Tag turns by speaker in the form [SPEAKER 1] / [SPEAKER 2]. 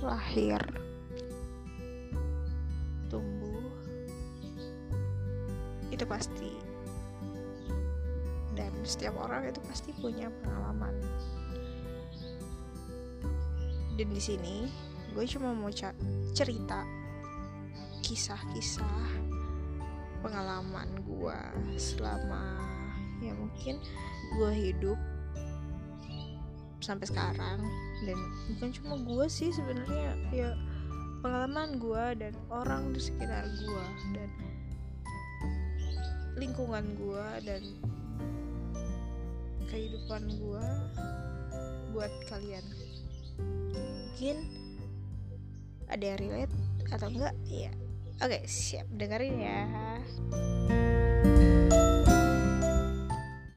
[SPEAKER 1] lahir. Tumbuh. Itu pasti. Dan setiap orang itu pasti punya pengalaman. Dan di sini gue cuma mau cerita kisah-kisah pengalaman gue selama ya mungkin gue hidup sampai sekarang. Dan bukan cuma gue sih sebenarnya ya pengalaman gue dan orang di sekitar gue dan lingkungan gue dan kehidupan gue buat kalian. Mungkin ada yang relate atau enggak? Ya oke siap. Dengerin ya